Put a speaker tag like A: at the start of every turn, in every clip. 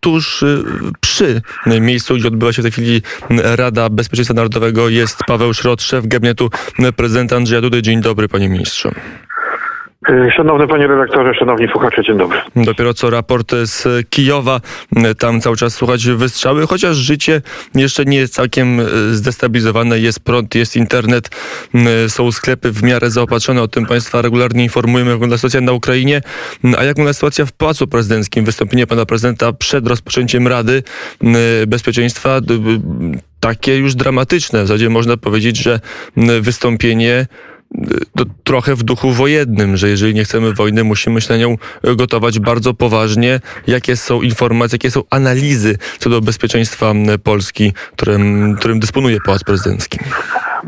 A: Tuż y, przy miejscu, gdzie odbywa się w tej chwili Rada Bezpieczeństwa Narodowego jest Paweł Szrot, szef gabinetu prezydenta Andrzeja Dudy. Dzień dobry, panie ministrze.
B: Szanowny panie redaktorze, szanowni słuchacze, dzień dobry.
A: Dopiero co raport z Kijowa, tam cały czas słuchać wystrzały, chociaż życie jeszcze nie jest całkiem zdestabilizowane, jest prąd, jest internet, są sklepy w miarę zaopatrzone, o tym państwa regularnie informujemy, jak wygląda sytuacja na Ukrainie, a jak wygląda sytuacja w Pałacu Prezydenckim, wystąpienie pana prezydenta przed rozpoczęciem Rady Bezpieczeństwa, takie już dramatyczne, w zasadzie można powiedzieć, że wystąpienie to trochę w duchu wojennym, że jeżeli nie chcemy wojny, musimy się na nią gotować bardzo poważnie. Jakie są informacje, jakie są analizy co do bezpieczeństwa Polski, którym, którym dysponuje Pałac Prezydencki?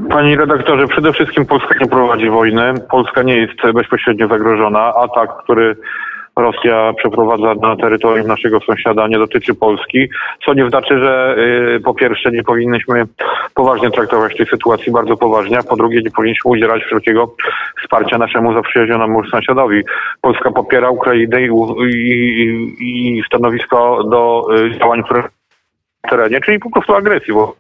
B: Panie redaktorze, przede wszystkim Polska nie prowadzi wojny. Polska nie jest bezpośrednio zagrożona. Atak, który Rosja przeprowadza na terytorium naszego sąsiada nie dotyczy Polski, co nie znaczy, że y, po pierwsze nie powinniśmy poważnie traktować tej sytuacji, bardzo poważnie, a po drugie nie powinniśmy udzielać wszelkiego wsparcia naszemu zaprzyjaźnionemu sąsiadowi. Polska popiera Ukrainę i, i, i stanowisko do y, działań, które w terenie, czyli po prostu agresji. Bo,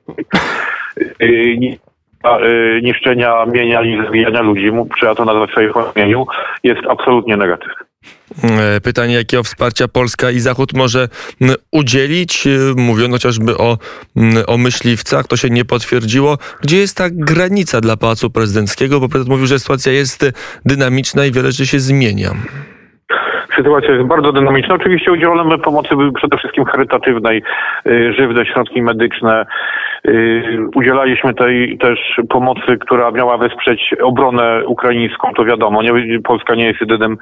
B: y, niszczenia mienia i zabijania ludzi, trzeba to nazwać w swoim imieniu, jest absolutnie negatywne.
A: E, pytanie, jakiego wsparcia Polska i Zachód może udzielić? E, mówiono chociażby o, o myśliwcach, to się nie potwierdziło. Gdzie jest ta granica dla Pałacu Prezydenckiego? Bo prezydent mówił, że sytuacja jest dynamiczna i wiele rzeczy się zmienia.
B: Sytuacja jest bardzo dynamiczna. Oczywiście udzielamy pomocy przede wszystkim charytatywnej, y, żywne środki medyczne, Y, udzielaliśmy tej też pomocy, która miała wesprzeć obronę ukraińską, to wiadomo. Nie, Polska nie jest jedynym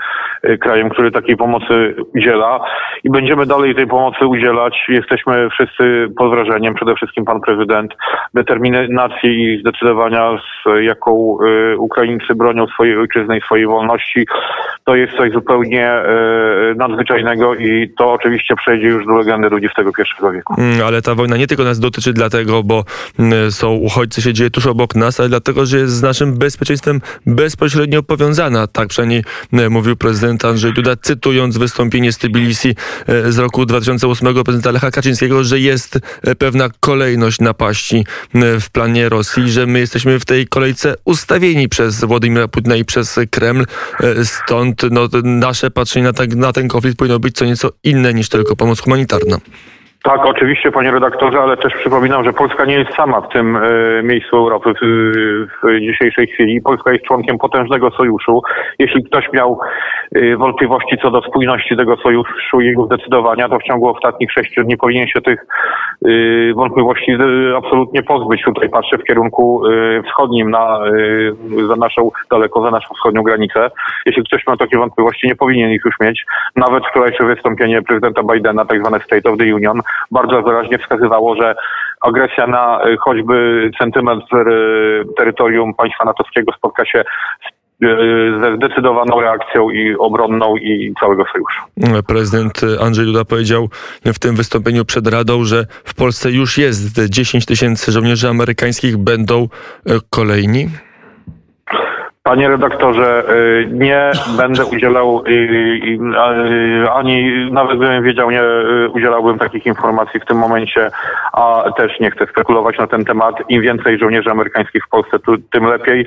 B: y, krajem, który takiej pomocy udziela i będziemy dalej tej pomocy udzielać. Jesteśmy wszyscy pod wrażeniem, przede wszystkim pan prezydent, determinacji i zdecydowania, z jaką Ukraińcy bronią swojej ojczyzny i swojej wolności. To jest coś zupełnie nadzwyczajnego i to oczywiście przejdzie już do legendy ludzi w tego pierwszego wieku.
A: Mm, ale ta wojna nie tylko nas dotyczy dlatego, bo mm, są uchodźcy, się dzieje tuż obok nas, ale dlatego, że jest z naszym bezpieczeństwem bezpośrednio powiązana. Tak przynajmniej mm, mówił prezydent Andrzej Duda, cytując wystąpienie z Tbilisi e, z roku 2008 prezydenta Lecha Kaczyńskiego, że jest e, pewna kolejność napaści w planie Rosji, że my jesteśmy w tej kolejce ustawieni przez Władimira Putina i przez Kreml. E, stąd no, nasze patrzenie na, ten, na ten konflikt powinno być co nieco inne niż tylko pomoc humanitarna.
B: Tak, oczywiście, panie redaktorze, ale też przypominam, że Polska nie jest sama w tym e, miejscu Europy w, w, dzisiejszej chwili. Polska jest członkiem potężnego sojuszu. Jeśli ktoś miał e, wątpliwości co do spójności tego sojuszu i jego zdecydowania, to w ciągu ostatnich sześciu dni powinien się tych e, wątpliwości absolutnie pozbyć. Tutaj patrzę w kierunku wschodnim, na, za naszą, daleko za naszą wschodnią granicę. Jeśli ktoś miał takie wątpliwości, nie powinien ich już mieć. Nawet wczorajsze wystąpienie prezydenta Bidena, tak zwane State of the Union, bardzo wyraźnie wskazywało, że agresja na y, choćby centymetr y, terytorium państwa natowskiego spotka się y, ze zdecydowaną reakcją i obronną i całego sojuszu.
A: Prezydent Andrzej Duda powiedział w tym wystąpieniu przed Radą, że w Polsce już jest 10 tysięcy żołnierzy amerykańskich, będą kolejni.
B: Panie redaktorze, y, nie będę udzielał y, y, ani nawet bym wiedział, nie udzielałbym takich informacji w tym momencie, a też nie chcę spekulować na ten temat. Im więcej żołnierzy amerykańskich w Polsce, tym lepiej.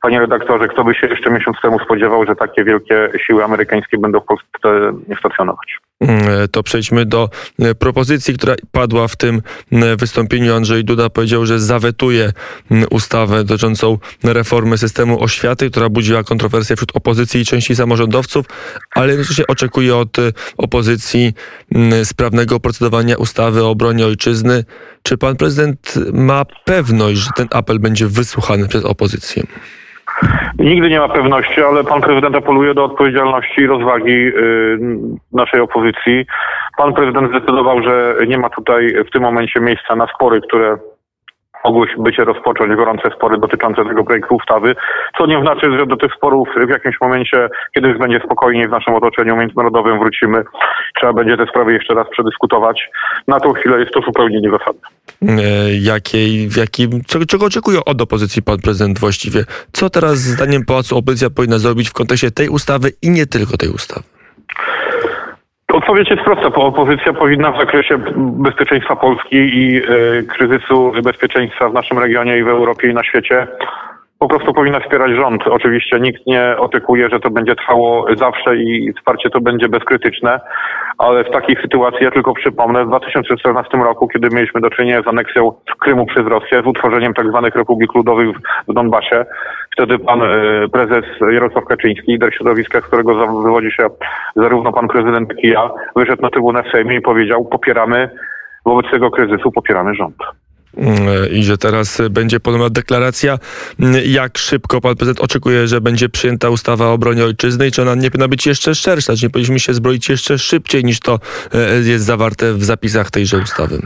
B: Panie redaktorze, kto by się jeszcze miesiąc temu spodziewał, że takie wielkie siły amerykańskie będą w Polsce stacjonować?
A: Mm, to przejdźmy do e, propozycji, która padła w tym e, wystąpieniu. Andrzej Duda powiedział, że zawetuje mm, ustawę dotyczącą reformy systemu oświaty, która budziła kontrowersje wśród opozycji i części samorządowców, ale się oczekuje od e, opozycji mm, sprawnego procedowania ustawy o obronie ojczyzny. Czy pan prezydent ma pewność, że ten apel będzie wysłuchany przez opozycję?
B: Nigdy nie ma pewności, ale pan prezydent apeluje do odpowiedzialności i rozwagi y, naszej opozycji. Pan prezydent zdecydował, że nie ma tutaj w tym momencie miejsca na spory, które mogły by się rozpocząć gorące spory dotyczące tego projektu ustawy, co nie znaczy, że do tych sporów w jakimś momencie, kiedy już będzie spokojniej w naszym otoczeniu międzynarodowym wrócimy, trzeba będzie te sprawy jeszcze raz przedyskutować. Na tą chwilę jest to zupełnie niezasadne.
A: E, jakiej, w jakim, czego oczekuje od opozycji pan prezydent właściwie? Co teraz zdaniem Pałacu opozycja powinna zrobić w kontekście tej ustawy i nie tylko tej ustawy?
B: Odpowiedź jest prosta. Opozycja powinna w zakresie bezpieczeństwa Polski i y, kryzysu bezpieczeństwa w naszym regionie i w Europie i na świecie po prostu powinna wspierać rząd. Oczywiście nikt nie oczekuje, że to będzie trwało zawsze i wsparcie to będzie bezkrytyczne, ale w takiej sytuacji, ja tylko przypomnę, w 2014 roku, kiedy mieliśmy do czynienia z aneksją Krymu przez Rosję, z utworzeniem tzw. Tak republik ludowych w Donbasie, wtedy pan y, prezes Jarosław Kaczyński, lider środowiska, z którego wywodzi się zarówno pan prezydent, jak i ja, wyszedł na trybunę w Sejmie i powiedział, popieramy wobec tego kryzysu, popieramy rząd.
A: Mm, i że teraz będzie ponowna deklaracja. Mm, jak szybko pan prezydent oczekuje, że będzie przyjęta ustawa o obronie ojczyzny i czy ona nie powinna być jeszcze szersza? Czy nie powinniśmy się zbroić jeszcze szybciej niż to e, jest zawarte w zapisach tejże ustawy?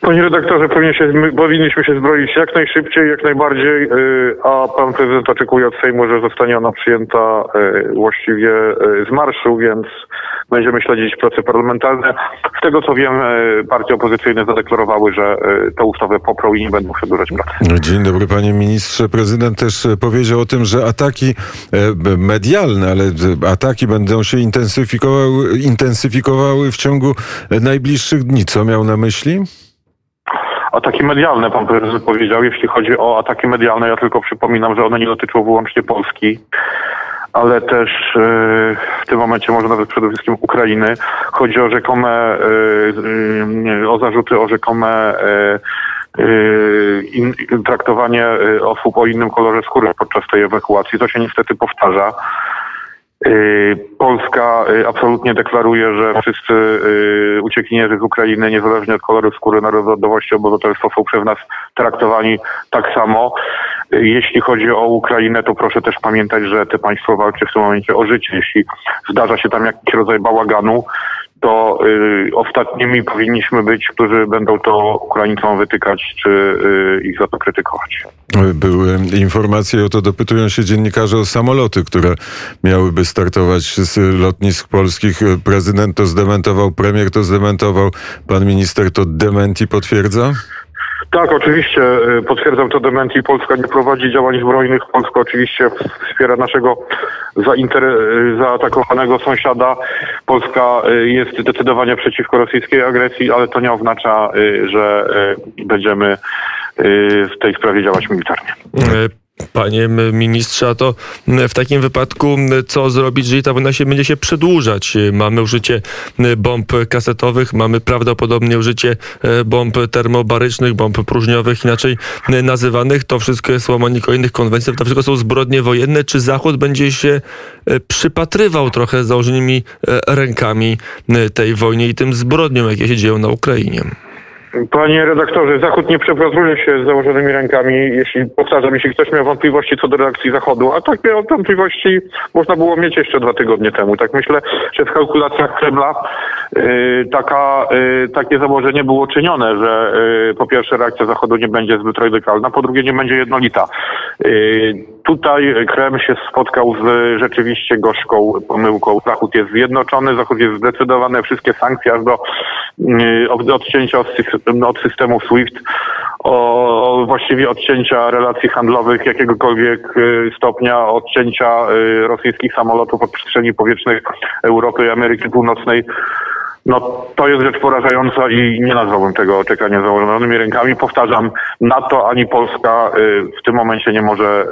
B: Panie redaktorze, się, powinniśmy się zbroić jak najszybciej, jak najbardziej, y, a pan prezydent oczekuje od Sejmu, że zostanie ona przyjęta y, właściwie y, z marszu, więc będziemy śledzić proces parlamentarny. Z tego co wiem, partie opozycyjne zadeklarowały, że tę ustawę poprą i nie będą przedłużać pracy.
C: Dzień dobry panie ministrze. Prezydent też powiedział o tym, że ataki medialne, ale ataki będą się intensyfikowały, intensyfikowały w ciągu najbliższych dni. Co miał na myśli?
B: Ataki medialne, pan prezydent powiedział. Jeśli chodzi o ataki medialne, ja tylko przypominam, że one nie dotyczą wyłącznie Polski, ale też e, w tym momencie może nawet przede wszystkim Ukrainy. Chodzi o rzekome, e, e, o zarzuty o rzekome traktowanie osób o innym kolorze skóry podczas tej ewakuacji. To się niestety powtarza. Y, Polska y, absolutnie deklaruje, że wszyscy y, uciekinierzy z Ukrainy, niezależnie od koloru skóry, narodowości, obywatelstwa, są przez nas traktowani tak samo. Jeśli chodzi o Ukrainę, to proszę też pamiętać, że te państwo walczy w tym momencie o życie. Jeśli zdarza się tam jakiś rodzaj bałaganu, to y, ostatnimi powinniśmy być, którzy będą to Ukraińcom wytykać, czy y, ich za to krytykować.
C: Były informacje o to, dopytują się dziennikarze o samoloty, które miałyby startować z lotnisk polskich. Prezydent to zdementował, premier to zdementował, pan minister to dementi potwierdza?
B: Tak, oczywiście y, potwierdzam to dementi. Polska nie prowadzi działań zbrojnych. Polska oczywiście wspiera naszego y, zaatakowanego sąsiada. Polska y, jest zdecydowanie przeciwko rosyjskiej agresji, ale to nie oznacza, że będziemy w tej sprawie działać militarnie.
A: Panie ministrze, a to w takim wypadku co zrobić, jeżeli ta wojna się będzie się przedłużać? Mamy użycie bomb kasetowych, mamy prawdopodobnie użycie e, bomb termobarycznych, bomb próżniowych, inaczej nazywanych. To wszystko jest łamanie kolejnych konwencji, to wszystko są zbrodnie wojenne. Czy Zachód będzie się e, przypatrywał trochę założonymi e, rękami tej wojnie i tym zbrodniom, jakie się dzieją na Ukrainie?
B: Panie redaktorze, Zachód nie przepracuje się z założonymi rękami, jeśli powtarzam, jeśli ktoś miał wątpliwości co do reakcji Zachodu, a tak miał wątpliwości można było mieć jeszcze dwa tygodnie temu. Tak myślę, że w kalkulacjach Kremla yy, taka, yy, takie założenie było czynione, że yy, po pierwsze reakcja Zachodu nie będzie zbyt radykalna, po drugie nie będzie jednolita. Tutaj Kreml się spotkał z rzeczywiście gorzką pomyłką. Zachód jest zjednoczony, Zachód jest zdecydowany, wszystkie sankcje aż do y, odcięcia od od systemu SWIFT, o, właściwie odcięcia relacji handlowych jakiegokolwiek y, stopnia, odcięcia y, rosyjskich samolotów od przestrzeni powietrznej Europy i Ameryki Północnej no to jest rzecz porażająca i nie nazwałbym tego czekania założonymi rękami. Powtarzam, NATO ani Polska y, w tym momencie nie może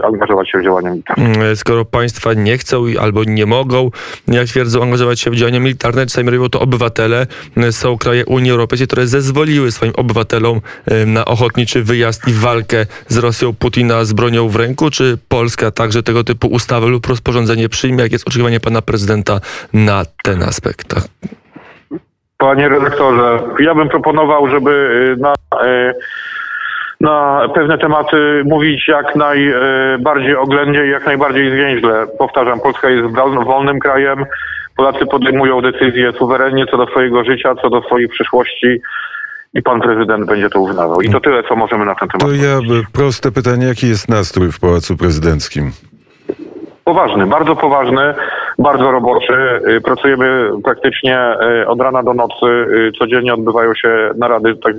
B: y, angażować się w działania militarne.
A: Mm, skoro państwa nie chcą albo nie mogą, jak twierdzą, angażować się w działania militarne, czasami robią to obywatele. Są kraje Unii Europejskiej, które zezwoliły swoim obywatelom y, na ochotniczy wyjazd i walkę z Rosją Putina z bronią w ręku. Czy Polska także tego typu ustawę lub rozporządzenie przyjmie? Jak jest oczekiwanie pana prezydenta na ten aspekt?
B: Panie redaktorze, ja bym proponował, żeby y, na, y, na pewne tematy mówić jak najbardziej oględnie i jak najbardziej zwięźle. Powtarzam, Polska jest wolnym krajem. Polacy podejmują decyzje suwerennie co do swojego życia, co do swojej przyszłości i pan prezydent będzie to uznawał. I to tyle, co możemy na ten temat
C: To ja proste pytanie, jaki jest nastrój w Pałacu Prezydenckim?
B: Poważny, bardzo poważny. Bardzo roboczy. Y, Pracujemy praktycznie y, od rana do nocy. Y, Codziennie odbywają się narady, tak,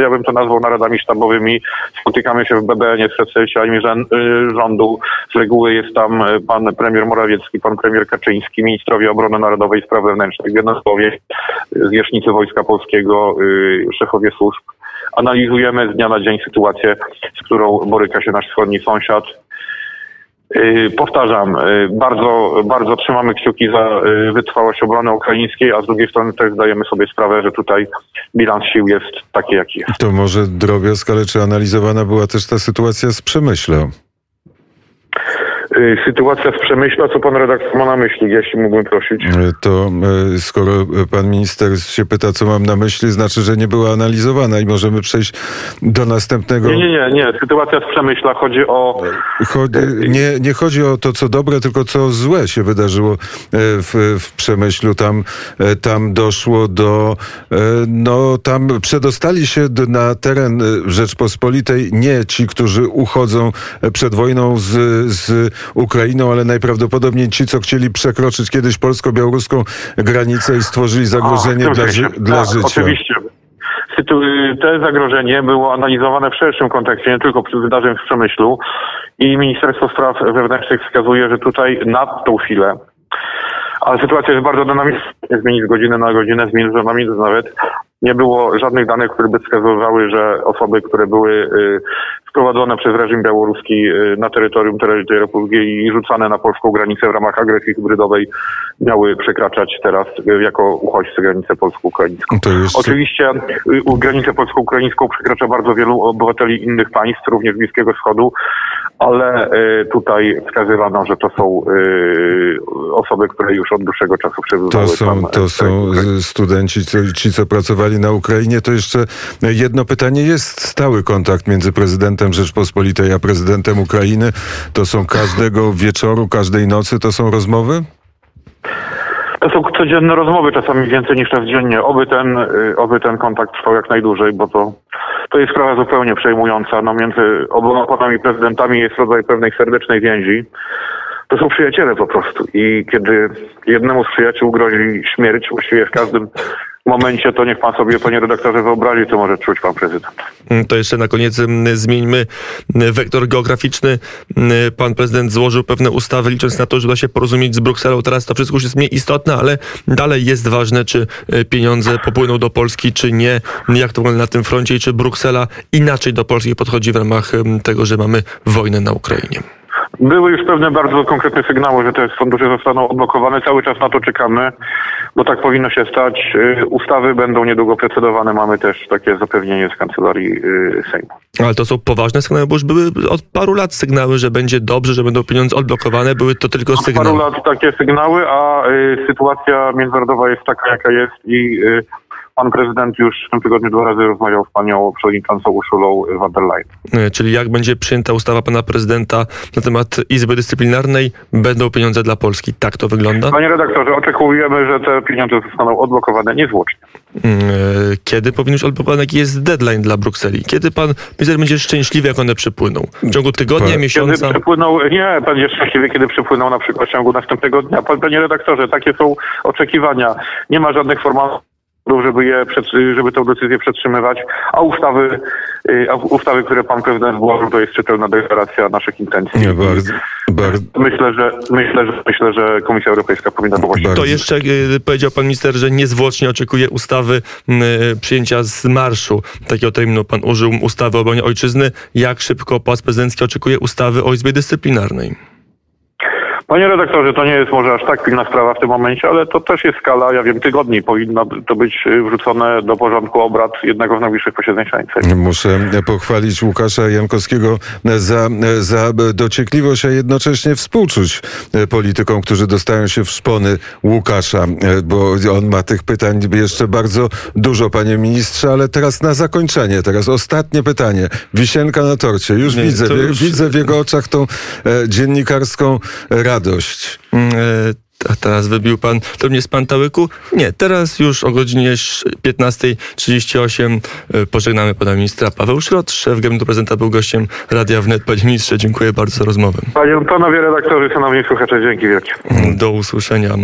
B: ja bym to nazwał naradami sztabowymi. Spotykamy się w BBN-ie z przedstawicielami rządu. Z reguły jest tam pan premier Morawiecki, pan premier Kaczyński, ministrowie obrony narodowej i spraw wewnętrznych, generowie, y, zwierzchnicy Wojska Polskiego, szefowie służb. Analizujemy z dnia na dzień sytuację, z którą boryka się nasz wschodni sąsiad. Yy, Powtarzam, yy, bardzo, bardzo trzymamy kciuki za yy, wytrwałość obrony ukraińskiej, a z drugiej strony też zdajemy sobie sprawę, że tutaj bilans sił jest taki, jaki jest.
C: To może drobiazg, ale czy analizowana była też ta sytuacja z Przemyślą?
B: Yy, Sytuacja z Przemyśla, co pan redaktor ma na myśli, jeśli mógłbym prosić?
C: E, To e, skoro pan minister się pyta, co mam na myśli, znaczy, że nie była analizowana i możemy przejść do następnego.
B: Nie, nie, nie, nie. Sytuacja z Przemyśla chodzi o...
C: Chodzi, nie, nie chodzi o to, co dobre, tylko co złe się wydarzyło w, w Przemyślu. Tam, tam doszło do. No, tam przedostali się na teren Rzeczpospolitej nie ci, którzy uchodzą przed wojną z, z Ukrainą, ale najprawdopodobniej ci, co chcieli przekroczyć kiedyś polsko-białoruską granicę i stworzyli zagrożenie
B: tym
C: dla, ży,
B: sensie.
C: dla
B: tak,
C: życia.
B: Oczywiście. Te zagrożenie było analizowane w szerszym kontekście, nie tylko przy wydarzeń w Przemyślu i Ministerstwo Spraw Wewnętrznych wskazuje, że tutaj na tą chwilę, ale sytuacja jest bardzo dynamiczna, zmieni z godziny na godzinę, zmieni z minut nawet. Nie było żadnych danych, które by wskazywały, że osoby, które były y, wprowadzone przez reżim białoruski y, na terytorium ter- tej Republiki i rzucane na polską granicę w ramach agresji hybrydowej, miały przekraczać teraz y, jako uchodźcy granicę polsko-ukraińską.
C: Jeszcze...
B: Oczywiście granicę polsko-ukraińską przekracza bardzo wielu obywateli innych państw, również Bliskiego Wschodu, ale tutaj wskazywano, że to są osoby, które już od dłuższego czasu przebywały
C: To są,
B: tam.
C: to są studenci, ci, co pracowali na Ukrainie. To jeszcze jedno pytanie. Jest stały kontakt między prezydentem Rzeczpospolitej a prezydentem Ukrainy? To są każdego wieczoru, każdej nocy to są rozmowy?
B: To są codzienne rozmowy, czasami więcej niż raz dziennie. Oby ten, y, oby ten kontakt trwał jak najdłużej, bo to, to jest sprawa zupełnie przejmująca. No, między oboma panami prezydentami jest rodzaj pewnej serdecznej więzi. To są przyjaciele po prostu. I kiedy jednemu z przyjaciół grozi śmierć, właściwie w każdym momencie, to niech pan sobie, panie redaktorze, wyobrazi, co może czuć pan prezydent.
A: Mm, To jeszcze na koniec mm, zmieńmy mm, wektor geograficzny. Pan prezydent złożył pewne ustawy, licząc na to, że uda się porozumieć z Brukselą. Teraz to wszystko już jest mniej istotne, ale dalej jest ważne, czy y, pieniądze popłyną do Polski, czy nie. Jak to wygląda na tym froncie i czy Bruksela inaczej do Polski podchodzi w ramach tego, że mamy wojnę na Ukrainie.
B: Były już pewne bardzo konkretne sygnały, że te fundusze zostaną odblokowane. Cały czas na to czekamy, bo tak powinno się stać. Y, Ustawy będą niedługo procedowane. Mamy też takie zapewnienie z kancelarii y, Sejmu.
A: Ale to są poważne sygnały, bo już były od paru lat sygnały, że będzie dobrze, że będą pieniądze odblokowane. Były to tylko
B: Od paru
A: sygnały.
B: lat takie sygnały, a y, sytuacja międzynarodowa jest taka, jaka jest i pan prezydent już w tym tygodniu dwa razy rozmawiał z panią przewodniczącą Urszulą von der Leyen.
A: Y, Czyli jak będzie przyjęta ustawa pana prezydenta na temat Izby Dyscyplinarnej, będą pieniądze dla Polski. Tak to wygląda?
B: Panie redaktorze, oczekujemy, że te pieniądze zostaną odblokowane niezwłocznie.
A: Y, Kiedy powinien być odblokowany? Jaki jest deadline dla Brukseli? Kiedy pan minister będzie szczęśliwy, jak one przypłyną? W ciągu tygodnia,
B: Kiedy
A: miesiąca?
B: przypłynął, nie, będzie szczęśliwy, kiedy przypłyną na przykład w ciągu następnego dnia. Pan- Panie redaktorze, takie są oczekiwania. Nie ma żadnych formalności, żeby je, przed- żeby tę decyzję przetrzymywać, a ustawy, y, a ustawy, które pan prezydent włożył, to jest czytelna deklaracja naszych intencji.
C: Nie, bardzo, bardzo,
B: Myślę, że myślę, że myślę, że Komisja Europejska powinna to właśnie.
A: To jeszcze y, powiedział pan minister, że niezwłocznie oczekuje ustawy y, przyjęcia z marszu. Takiego terminu pan użył, ustawy o obronie ojczyzny. Jak szybko pałac prezydencki oczekuje ustawy o Izbie Dyscyplinarnej?
B: Panie redaktorze, to nie jest może aż tak pilna sprawa w tym momencie, ale to też jest skala, ja wiem, tygodni. Powinno to być y, wrzucone do porządku obrad jednego z najbliższych posiedzeń Sejmu.
C: Muszę pochwalić Łukasza Jankowskiego za, za dociekliwość, a jednocześnie współczuć politykom, którzy dostają się w szpony Łukasza, bo on ma tych pytań jeszcze bardzo dużo, panie ministrze, ale teraz na zakończenie, teraz ostatnie pytanie. Wisienka na torcie. Już
A: Nie,
C: widzę,
A: już-
C: widzę w jego oczach tą e, dziennikarską radość.
A: Y, A teraz wybił pan, to nie jest pan Tałyku? Nie, teraz już o godzinie 15.38 e, pożegnamy pana ministra. Paweł Szrot, szef gabinetu prezydenta, był gościem Radia Wnet. Panie ministrze, dziękuję bardzo za rozmowę.
B: Panie, panowie redaktorzy, szanowni słuchacze, dzięki wielkie.
A: Do usłyszenia.